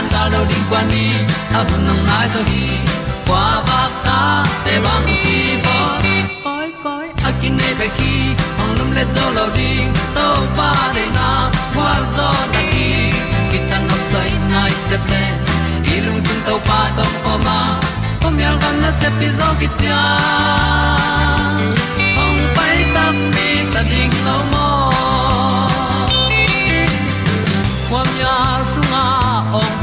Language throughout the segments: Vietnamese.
tan ga lo ding kwan ni a bu nang mai zo ba ta để băng đi bo koi koi a kin nei pe ki lum le zo lo ding pa na, qua zo na đi. Ki tan nok sai nai se ple lung sun to pa tom ko ma. Pom yal gần na se đi zo kia tia ong ta mi ta ding lo mo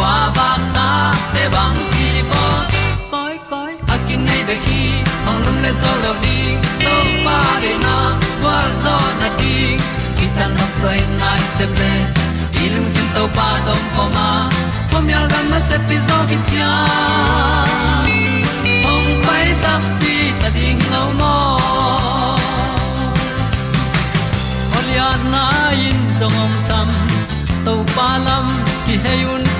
kwa ba ta te bang ki bo koi koi a kin nei be ki ong lum le zo lo di to pa de na kwa zo na ki ta na sai nai se ple i lung sin to pa tom ko ma. Pom yal gam na se pi zo ki tia ong pai ta pi ta ding lo mo Olia na in zong om sam to pa lam ki hay un ti e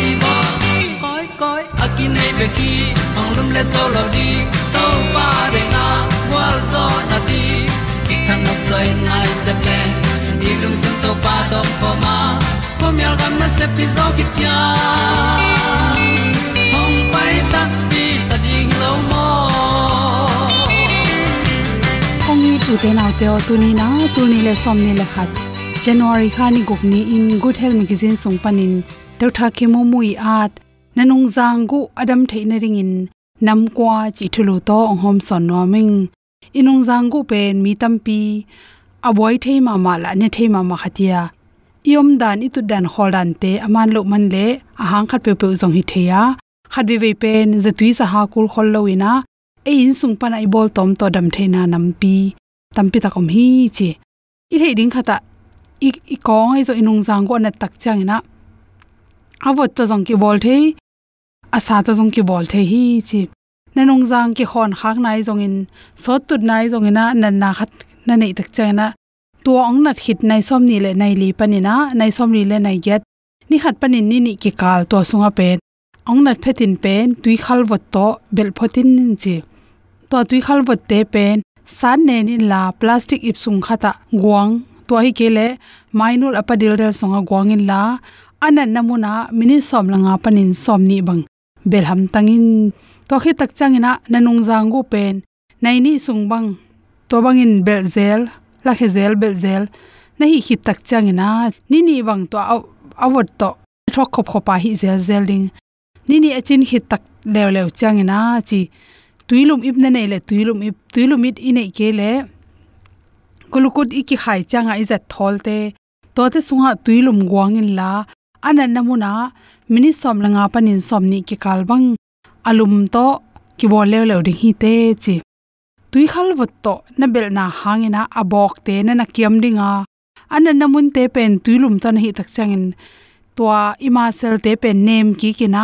nei pe ki ong lum le to lo di to pa de na wa zo na di ki kan nok sai nai se ple ni lung sun to pa do po ma po mi al gam na se pi zo ki tia hong pai ta pi ta ding lo mo ong ni tu te na te o tu ni na tu ni le som ni le khat january khani gokni in good health magazine sung panin deu tha ke mui at nanung jang gu adam theina ringin nam kwa chi thulu to hom son no ming inung jang gu pen mi tampi aboi thei ma ma la ne thei ma ma khatia. Iom dan itu dan holdan te aman lo man le ahang khat pe pe zong hi theya. Khat ve ve pen zatui sa ha kul khol lo ina. E in sung pan ai bol tom to dam theina nampi tampi ta kom hi chi. I thei ding khata, i i kong ai zo inung jang go na tak chang na awot to jong ki bol the asa to jong ki bol the hi chi. Nanung jang ki khon khak nai jong in sot tut nai jong ina nan na khat na nei tak chang na to ong nat hit nai som ni le nai li panina, nai som ri le nai get. Ni khat panin ni ni ki kal to sunga pen. Ong nat phetin pen, tui khal vot to, bel photin nin chi. To tui khal vot te pen, san ne ni la plastic ip sung khata guang. To hi kele mainul apadil rel songa guang in la anan namuna mini som langa panin som ni bang. Belham tangin to khi tak changina nanung zangu pen. Nai ni sung bang. To bangin belzel la khezel belzel na hi khi tak changina, ni ni bang to awot to. Thok khop khopa hi zel zel ding. Ni ni achin khi tak lew lew changina, chi tuilum ip na nei le, tuilum ip, tuilum it inei ke le. Kulukut iki khai changa izat tholte to te sunga tuilum guangin la anan namuna mini som langa panin somni ki kalbang, alum to ki bol le le ding hi te chi. Tui khal wat to, na bel na hangena abok te na na kiam dinga. Anan namun te pen tuilum to na hi tak changin tua ima sel te pen nem ki kina.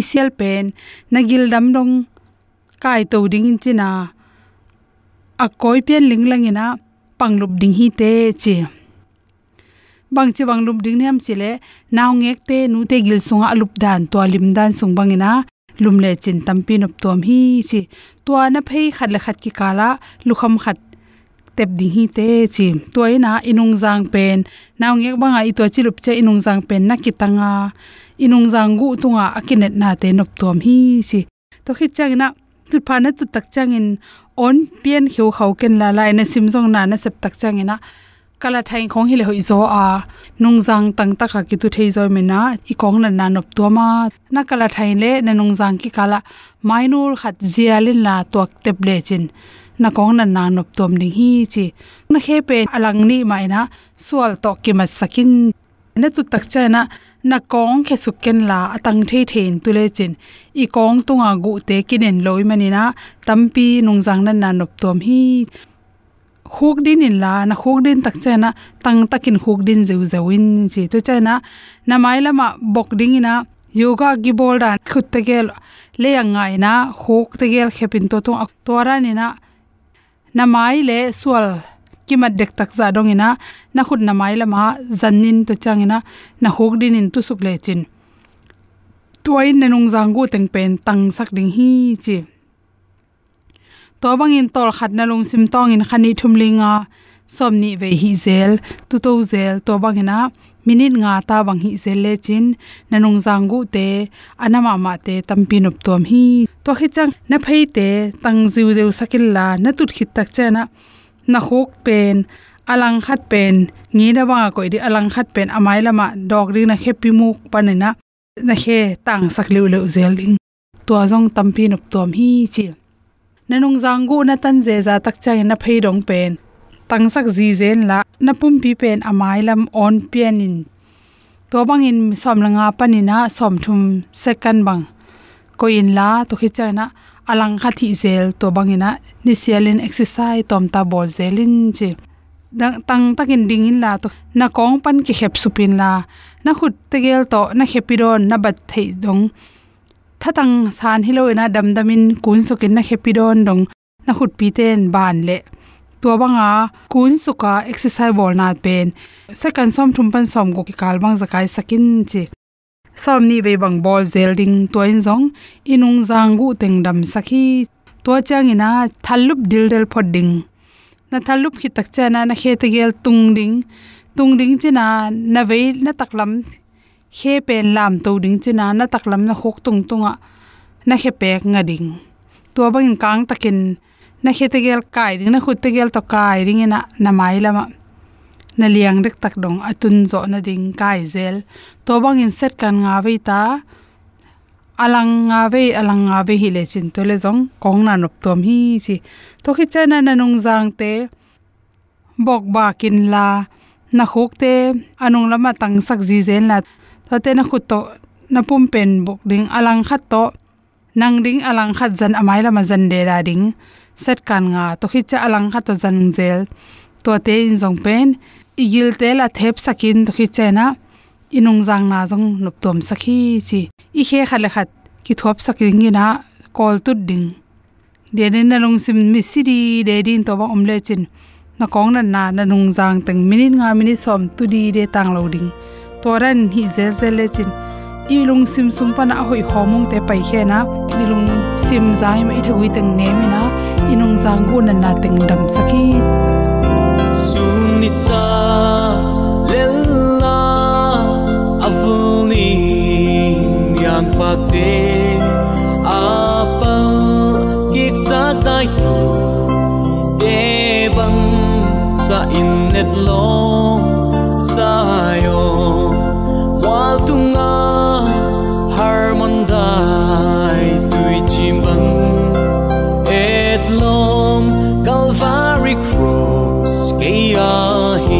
Isial pen, na gil dam dong kai to ding china. A koi pen linglangina panglup ding hi te chi. Bang chi bang lup ding niam chile naw ngek te nu te gil sunga alup dan to lim dan sung bangina lum le chin tampi nop tom hi chi to na phei khat le khat ki kala lukham khat tep ding hi te chi toina inung jang pen naw ngek banga i to chi lup che inung jang pen na ki tanga inung jang gu tunga akinet na te nop tom hi chi to khit chang na tu pha na tu tak chang in on pian khiu khau ken la lai na sim jong na na sep tak chang ina kala thain khong hi le hoi zo a nung jang tang ta kha ki tu thei zo me na i kong na na nop to ma na kala thain le na nung jang ki kala mainul khat zialin la tok tep le chin na kong na na nop tom ding hi chi na khe pe alang ni mai na sual to ki ma sakin na tu tak cha na na kong khe su ken la atang thei thein tu le chin i kong tunga gu te kinen loi mani na tampi nung jang na na nop tom hi khuk din in la, na khuk din tak chana tang takin khuk din zeu zewin chi. To chana na mai lama bok ding ina, yoga gi bol dan khut te gel le angai na khuk te gel khepin to to tora ni na na mai le swal kimat dek tak za dong ina, na khut na mai lama zannin to changina na khuk din in tu suk le chin. Tuain nanung zangu teng pen tang sak ding hi chi to bangin tol khat na lung sim tong in khani thumlinga. Somni ve hi zel. Tu to zel to bangina minute nga ta bang hi zel le chin. Nanung zangu te. Anama ma te tampi nop tom hi. To hi chang na phei te. Tang ziu ziu sakil la na tut khit tak chana na na hok pen. Alang khat pen. Ngi na banga ko di alang khat pen. Amai lama dog ri na happy muk panena na he tang sak liu liu zel ding. To jong tampi nop tom hi chi nanung zangu na tan je za tak chang na phei dong pen. Tang sak ji zen la na pum pi pen amai lam on pian in to bang in som langa panina som thum second bang. Ko in la to khi cha na alang kha thi zel to bangina ni sialin exercise tom ta bol zelin je dang tang takin ding in la to na kong pan ki khep supin la. Na khut tegel to na khepidon na bat thei dong thatang san hiloina damdamin kun sukin na khepidon dong na khut pi ten ban le. To banga kun suka exercise bol na pen second som thum pan som go ki kal bang zakai sakin chi. Som ni ve bang bol zel ding to in zong. Inung zang gu teng dam sakhi. To chang ina thalup dil del phod ding. Na thalup khi tak cha na na khe te gel tung ding. Tung ding china na ve na taklam khe pen lam to ding china na taklam na khok tung tunga na khe pek nga ding. To bang kang takin. Na khe te gel kai ding. Na khut te gel to kai ring ina. Na mai lama. Na liang rek tak dong. Atun zo na ding kai zel. To bang in set kan nga ve ta. Alang nga ve alang nga ve hi le chin to le zong. Kong na nop tom hi chi. To khi chana na nong jang te. Bok ba kin la. Na khok te. Anung lama tang sak ji zen la to te na khut to na pum pen bok ding alang khat to nang ding alang khat zan amai lama zan de ra ding. Set kan nga to khi cha alang khat to zan zel. To te in jong pen igil te la thep sakin to khi cha na inung jang na jong nup tom sakhi chi. I khe khale khat ki thop saking na, kol tu ding. De ne na long sim mi siri de din to ba omle chin. Na kong na na na nung jang teng minin nga mini som tu di de tang lo ding toran hi zezele chin i lung sim sum pa na hoi homung te pai he na. Ni lung sim zai mai thawi teng ne mi na inung zang gu na na teng dam sakhi. Sunisa lella avuni yang pate apa kitsa dai tu, te bang sa in net long sa Gaya hi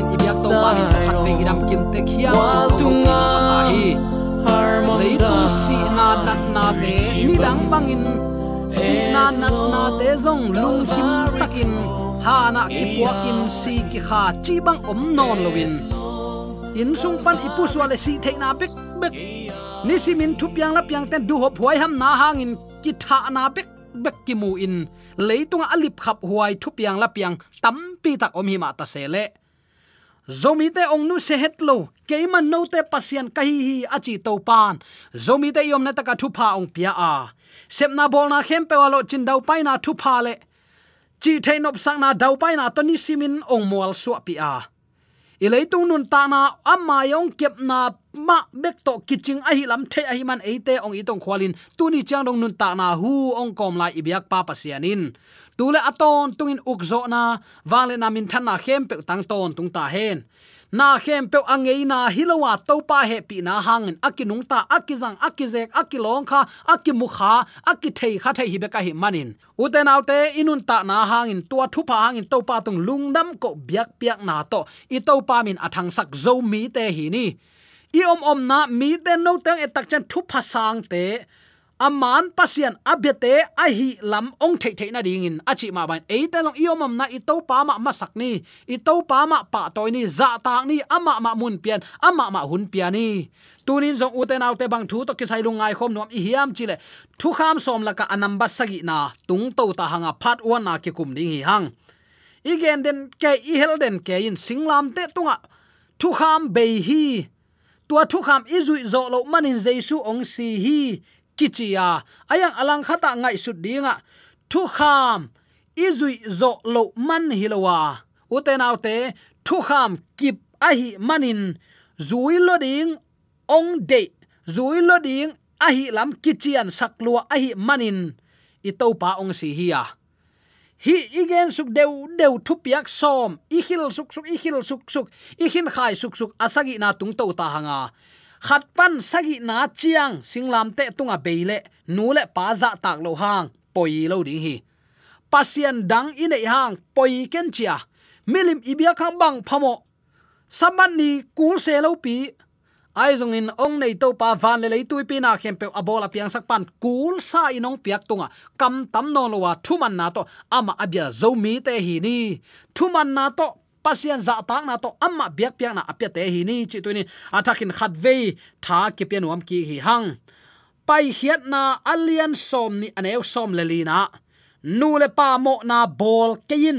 na panin ibyak to ba hin khat pe idam kim te khiam chin to ma sa hi. harmon leitung si na nat na te ni dang bangin si na nat na te zong lung kim takin ha na ki puakin si ki kha. Chi bang om non lovin in sung pan ipu swale si theina bek. Bek ni simin thupyang la pyang ten du hop huai ham na hangin ki tha na bek bek ki mu in. Leitunga alip khap huai thupyang la pyang tampi tak om hi ma ta sele zomi te ong nu se het lo keiman no te pasian kahi hi achi to pan zomi te yom na taka thupa ong pia a sepna bol na khem pe walo chin dau pai na thupa le chi thein op sang na dau pai na to ni simin ong mual su pi a ilei tung nun ta na amma yong kep na ma bek to kiching a hi lam the a hi man eite ong i tong khwalin tu ni chang dong nun ta na hu ong kom lai ibyak pa pasianin tule aton tungin ukzo na wale na min than na khem pe tang ton tung ta hen. Na khem pe angei na, hilowa topa he pi na hangin. Akinung ta, akizang, akizek, akilong kha, akimukha, akithei kha thei hi ka hi manin. Uten autte, inun ta na hangin, tua thupa hangin topa tung lungnam ko biak piak na to. I topa min athang sak zo mi te hi ni. I om om na, mi te no tang etak chan thu pha sang te aman pasian abete ahi lam ong thei thei na ding in. Achi ma ban e ta long iom na i to pa ma ma sak ni. I to pa ma pa toy ni. Za ta ni. Ama ma mun pian. Ama ma hun pian ni. Tunin zong uten autte bang thu to kisai lungai khom nom i hiam chile. Thu kham som la ka anamba sagi na. Tung to ta hanga phat wan na ki kum ding hi hang. Igen den ke, i hel den ke in singlam te tunga. Thu kham be hi. Tua thu kham izui zo lo manin jesu ong si hi kichia. Ayang alang khata ngai su dinga. Thu kham, izui zo lo man hilowa. Uten autte thu kham kip ahi manin. Zui lo ding, ong de. Zui lo ding, ahi lam kichian saklua ahi manin. Itopa pa ong si hiya hi igen suk deu deu thu piak som. I hil suk suk, i hil suk suk. I hin khai suk suk asagi na tung to ta hanga khat pan sagi na chiang singlam te tunga beile nu le pa za tak lo hang poi lo ding hi pasian dang in ei hang poi ken chia milim ibia khang bang phamo saman ni kul se lo pi ai zong in ong nei to pa van le lei tui pi na khem pe abola piang sak pan kul sa inong piak tunga kam tam no lo wa thuman na to. Ama abia zo mi te hi ni. Thuman na to pasian za tak na to amma biak piak na apya te hi ni. Chi tu ni atakin khat ve tha ki pian wam ki hi hang. Pai hiat na alien som ni aneu som le lina nu le pa mo na bol kein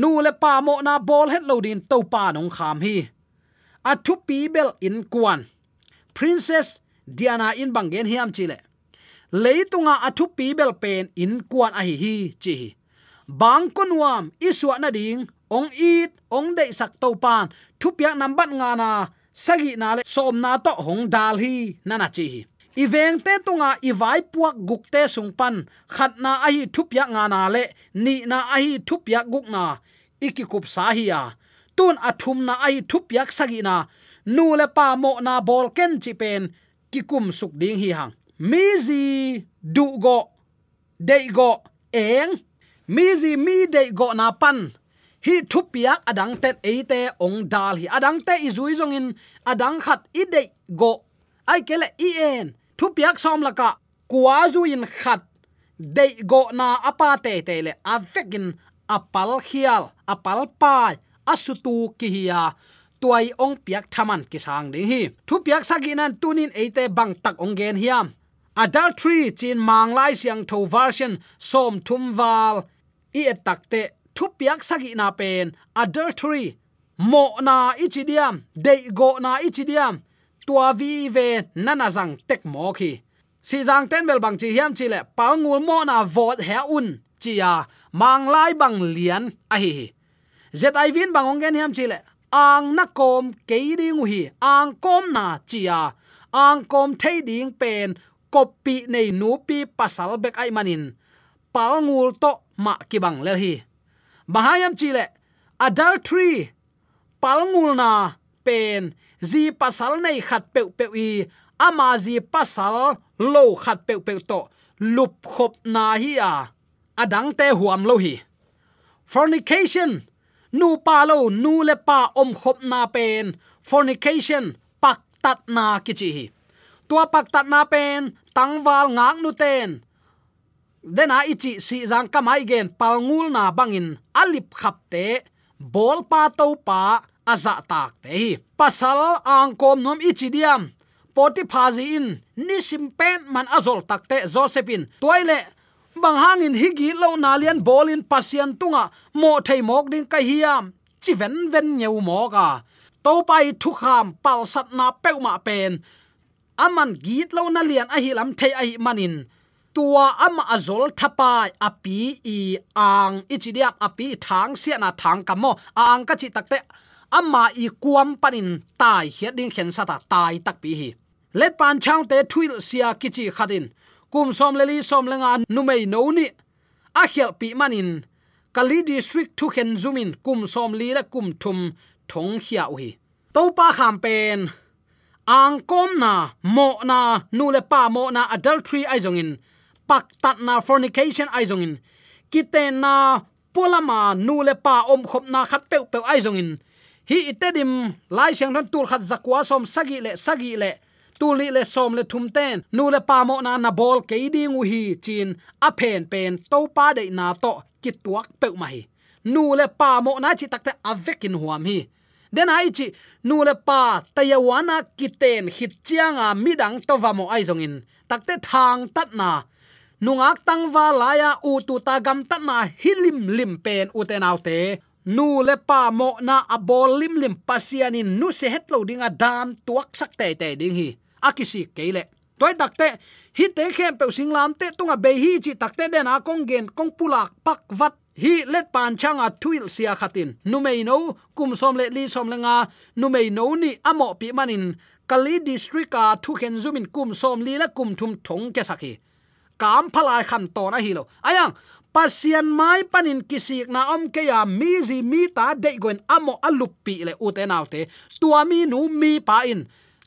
nu le pa mo na bol het lo din to pa nong kham hi. A thu pi bel in kwan princess diana in bangen hiam chile leitunga athu pi bel pen in kwan a hi hi chi bang konwam iswa na ding ong it, ong de sak to pan. Thu piak nambat nga na, sagi na le som na to hong dal hi nana chi iveng te tunga vai puak guk te sung pan. Khat na a hi thu piak nga na le, ni na a hi thu piak guk na. Ikikup sa hi ya. Tun athum na ai thu yak sagi na. Nu le pa mo na bol ken chi pen, ki kum suk ding hi hang. Mi zi, du go de go, eng. Mi zi, mi de go na pan hi thup yak adang tet eite ong dal hi. Adang te izui zong in adang khat i de go. Ai kele i en thup yak som laka kwa zu in khat de go na apa te te le. Avekin apal khial, apal pai, asutu ki hiya tuai ong piak thaman ki sang ding hi. Thu piak saginan tunin eite bang tak ong gen hiam. Adultery chin mang lai siang tho version som thum wal i takte thu piak sagi na pen adultery. Mo na ichidiam. De go na ichidiam. Tua vi ve nana zang tek mo khi si zang ten bel bang chi hiam chi le pa ngul mo na vot he un chia mang lai bang lian a hi zet ai vin bangong gen hiam chile ang na kom ke ding hi ang kom na chia. Ang kom thei ding pen copy nei nu pi pasal bek ai manin pal ngul to ma kibang lel hi mahayam chile adultery. Pal na pen. Zi pasal nei khat pe pe i. Ama zi pasal lo khat pe pe to. Lup khop na hi a. Adang te huam lo hi. Fornication. Nu pa lo, nu le pa om khop na pen. Fornication. Pak tat na ki chi hi. Tua pak tat na pen tangwal ngang nu ten. Dena ichi si jang kamai gen palngul na bangin alip khap te, bol pa to pa aza tak te hi. Pasal angkom nom ichidiam poti phazi in, ni simpen man azol takte josephine toile bang hangin higi lo nalian bolin pasian tunga, mo thei mok ding ka hiam chi ven ven nyeu mo ka to pai thu kham pal sat na peu ma pen. Aman git lo na lian a hi lam thei a hi manin tua ama azol thapa api i ang. Ichidiam api thang sia na thang kamo ang ka chi takte amma i kuam panin tai. Hiat ding khen sa ta tai tak pi hi. Let pan chang te thuil sia kichi khadin. Kum som leli som lenga numei no ni. A khel pi manin. Kali district thu khen zumin kum som li la kum thum thong hia u hi. To pa kham pen. Ang kom na, mo na, nu le pa mo na adultery ai zong in pak tat na fornication ai zong in kiten na polama nule pa om khop na khat pe pe ai in hi itedim lai siang ran tul khat zakwa som sagi le sagi le. Tuli le som le thum ten. Nu le pa mo na na bol ke di ngu hi, chin a pen pen to pa de na to ki tuak pe mai nu le pa mo na chi takte avekin huam hi. Den ai chi, nu le pa tayawana kiten hit chianga midang to va mo ai zong in takte thang tat na nungak tangwa laya u tu ta gam ta na hilim lim pen u te nau te. Nu le pa mo na abol lim lim pasianin nu se het lo dinga dan tuak sak te te ding hi. Akisi keile toy dakte hi te khem pe singlam te tunga be hi chi takte den a kong gen kong pulak pak vat. Hi let pan changa tuil sia khatin. Numei no, kum som le li som lenga numei no ni amo pi manin. Kali district a thu khen zumin kum som li la kum thum thong ke sakhi kam phalai khan to na hi lo. Ayang pasian mai panin kisik na om ke ya mi zi mi ta de goin amo alupi le u te tua mi nu mi pa in.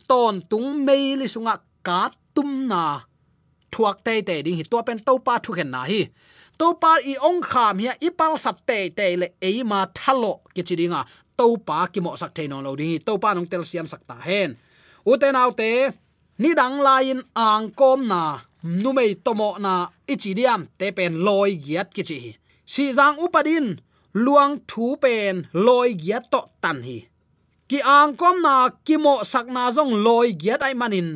Ton tung mei li sunga ka tum na. Thuak te te ding hi. To pen to pa thu khen na hi. To pa i ong kham hi i pal sat te te le e ma thalo ki chidinga to pa ki mo sak the no lo ding to pa nong tel siam sak ta hen. U te ni dang lain ang kom na numei tomo na ichidiam te pen loi giat ki chi si jang upadin, luang thu pen loi giat to tan hi. Ki ang kom na ki mo sak na jong loi giat ai manin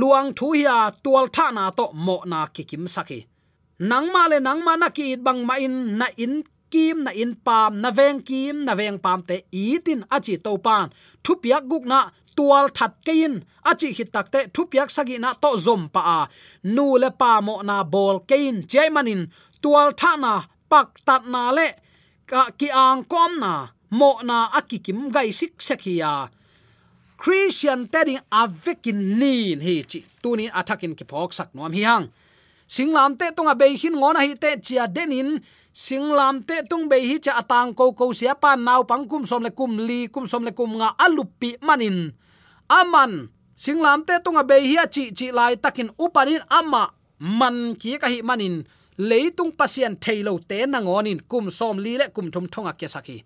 luang thu hiya tual tha na to mo na ki kim saki nang ma le nang ma na ki bang ma in, na in kim, na in pam, na veng kim, na veng pam te itin tin achi to pan. Thu piak guk na tual that kein. Achi hi takte thupiak sagi na to zom pa a. Nu le pa mo na bol kein. Chai manin, tual tha na, pak tat na le, ka ki ang kom na, mo na akikim gai sik sekhia christian teding avekin nin hi chi. Tunin attacking ki phok sak nom hi hang. Singlam te tonga be hin ngona hi te chia denin. Singlam te tung be hi cha atang ko ko sia pa naw pangkum som le kum li, kum som le kum nga alupi manin aman singlam te tunga be hi chi chi lai takin upanin ama. Man ki ka hi manin, leitung pasien thailo te nangonin, kum som li le kum thum thonga ke saki.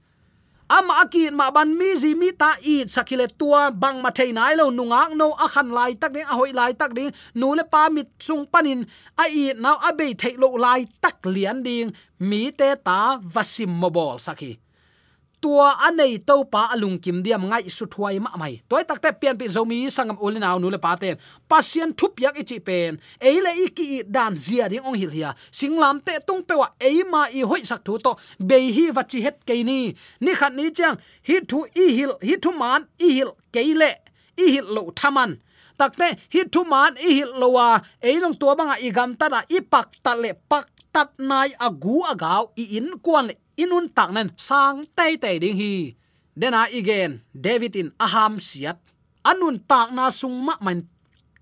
Ama akin ma ban mi zi mi ta i sakile tua bang ma thei nai lo nungak no a khan lai tak ding a hoi lai tak ding, nu le pa mit sung panin, a i naw a be thei lo lai tak lian ding, mi te ta vasim mobol saki tua anei to pa alung kim diam ngai su thuai ma mai. Toy takte pian pi zomi sangam ulinaw nu le paten pasien thup yak ichi pen. Eile iki dan zia ding ong hil hia. Singlam te tung pewa eima i hoi sak thu to. Be hi vachi het ke ni. Ni khat ni chang, hi thu i hil, hi thu man i hil keile i hil lo thaman takte hi thu man i hil lowa eilong tua banga i gam ta da i pak ta le, pak tat nai agu agaw i in kwan le inun tak nan sang tay tay ding hi. Dena igen, david in aham siat. Anun tak na sung ma man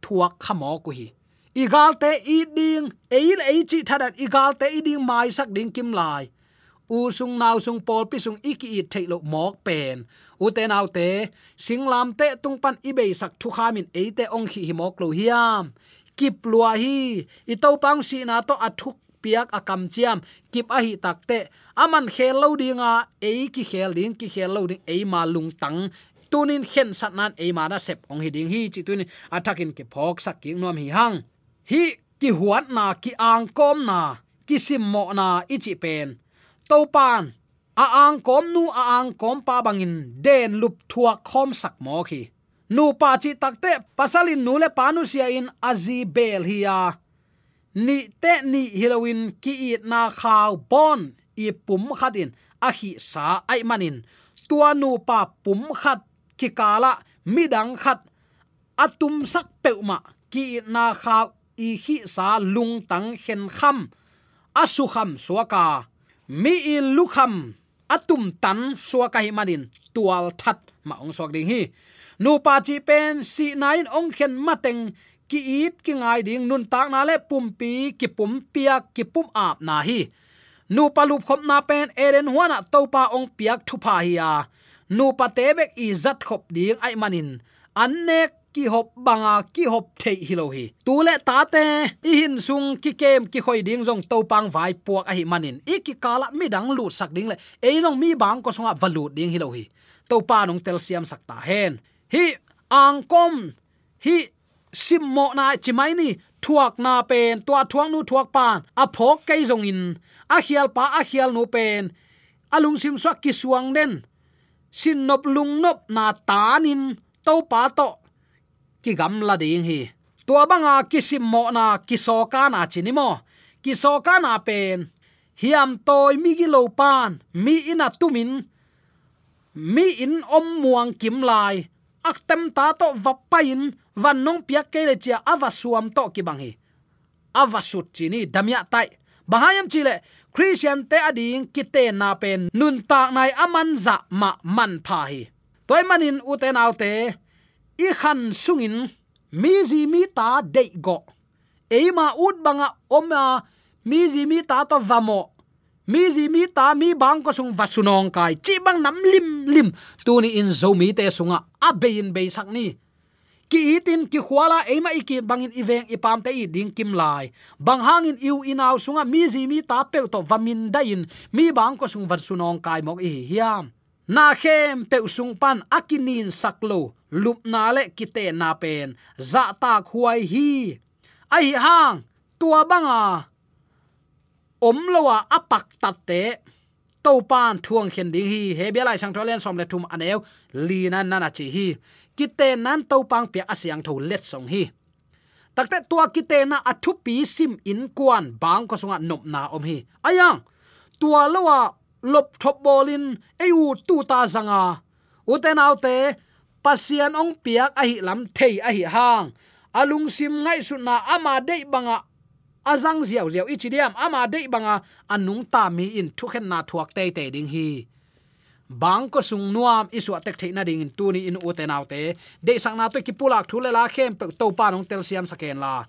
thuak khamo ku hi. Igal te i ding, eil ei chi thadat igal te i ding mai sak ding kim lai. U sung nau sung pol pi sung iki i thailo mok pen. U te nau te singlam te tung pan i be sak thu khamin e te ong hi mok lo hiam. Kip lua hi, i to pang si na to athuk piak akam chiam, kip a hi takte aman khel lo dinga e ki khel ding, ki khel lo ding e ma lung tang. Tunin khen sat nan e ma na sep ong hi ding hi, chi tunin atakin ke phok sak ki nom hi hang. Hi, ki huat na, ki ang kom na, ki sim mo na ichi pen. To pan a ang kom nu, a ang kom pa bangin, den lup thua khom sak mo khi. Nu pa chi takte pasalin nu le panu sia in azi bel hiya ni te ni halloween ki it na khaw bon i pum khatin a hi sa ai manin. Tua nu pa pum khat ki kala midang khat. Atum sak peuma ki na khaw i hi sa lung tang hen kham. Asu kham suaka mi in lu kham atum tan suaka hi manin. Tual that, ma ong sok ding hi. Nu pa chi pen si nine ong khen mateng ki it, ki ngai ding, nun tak na le, pum pi, ki pum pia, ki pum ap na hi. Nu palup khop na pen eren huana topa ong piak thu pa hi ya nu pa te bek i zat khop ding ai manin. Annek ki hop banga, ki hop the hi lo hi. Tu le ta te, i hin sung, ki kem, ki khoi ding jong to pang vai puak a hi manin. I ki kala mi dang lu sak ding le e jong mi bang ko songa valu ding hilo hi. To pa nong tel siam sak ta hen. Hi, ang kom. Hi sim mo na chimai ni, thuak na pen, tua thuang nu thuak pan, a phok kai zong in, a hial pa, a hial nu pen. Alung sim swak ki suang den sin nop lung nop na tanin to pa to. Ki gam la ding hi. Tua banga ki sim mo na, ki so ka na chini mo. Ki so ka na pen. Hiam toy mi gi lo pan, mi ina tumin mi in om muang kim lai. Ak tem ta to vapain van nong piak ke le chia ava suam to ki bang hi ava sut chi ni damya tai. Bahayam chile christian te ading kite na pen, nun ta nai aman za ma man pha hi toy manin uten autte i khan sungin mi ji mi ta de go. Eima ut banga oma mi ji mi ta to vamo mi ji mi ta mi bang ko sung vasunong kai. Chi bang nam lim lim, tu ni in zo mi te sunga, a bein be sak ni ki itin, ki khwala eima iki bangin iveng ipam te i ding kim lai. Bang hangin iu inaw sunga, mi zi mi ta pe to vamin dain. Mi bang ko sung vasunong kai mok i hiam. Na khem pe sung pan akinin saklo lup na le kite na pen. Za ta khuai hi. Ai hang, tua banga. Om lowa apak tatte to pan thuang khen ding hi. He bia lai sang tholen som le thum aneu. Li na na na chi hi kite nan to pang pe asyang tho let song hi. Takte tua kite na athu pi sim in kwan bang ko sunga nop na om hi. Ayang, tua lowa lop thop bolin eu tu ta zanga. Uten autte pasian ong piak ahi lam thei ahi hang. Alung sim ngai su na ama dei banga, azang ziaw ziaw ichidiam ama dei banga, anung ta mi in thu khen na thuak te te ding hi bang ko sung nuam isu atek theina ding in tuni in uten autte de sang na to ki pulak thule la khem pe to pa nong tel siam saken la.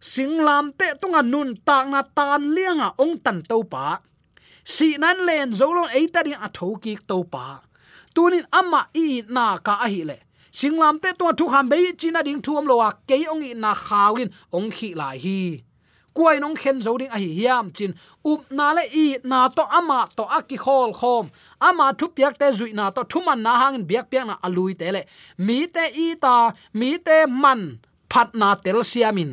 Singlam te tunga nun tak na tan lianga ong tan to pa. Si nan len zolon eita ding a thoki to pa. Tunin ama i na ka a hi le. Singlam te to thu kham be china ding thuam lo wa ke ong i na khawin ong khi la hi kuai nong khen zo ding a hi hiam chin. Up na le i na to ama, to aki khol khom. Ama thu piak te zui na to, thuman na hang biak piak na alui te le mi te i ta, mi te man, phat na tel siamin.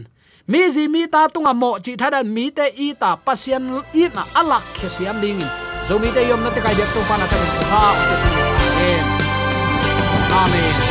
Mi zi mi ta tunga mo, chi thadan mi te i ta pasian i na alak khe siam ding zo mi te yom na te kai biak to pa na ta ha amen. Amen.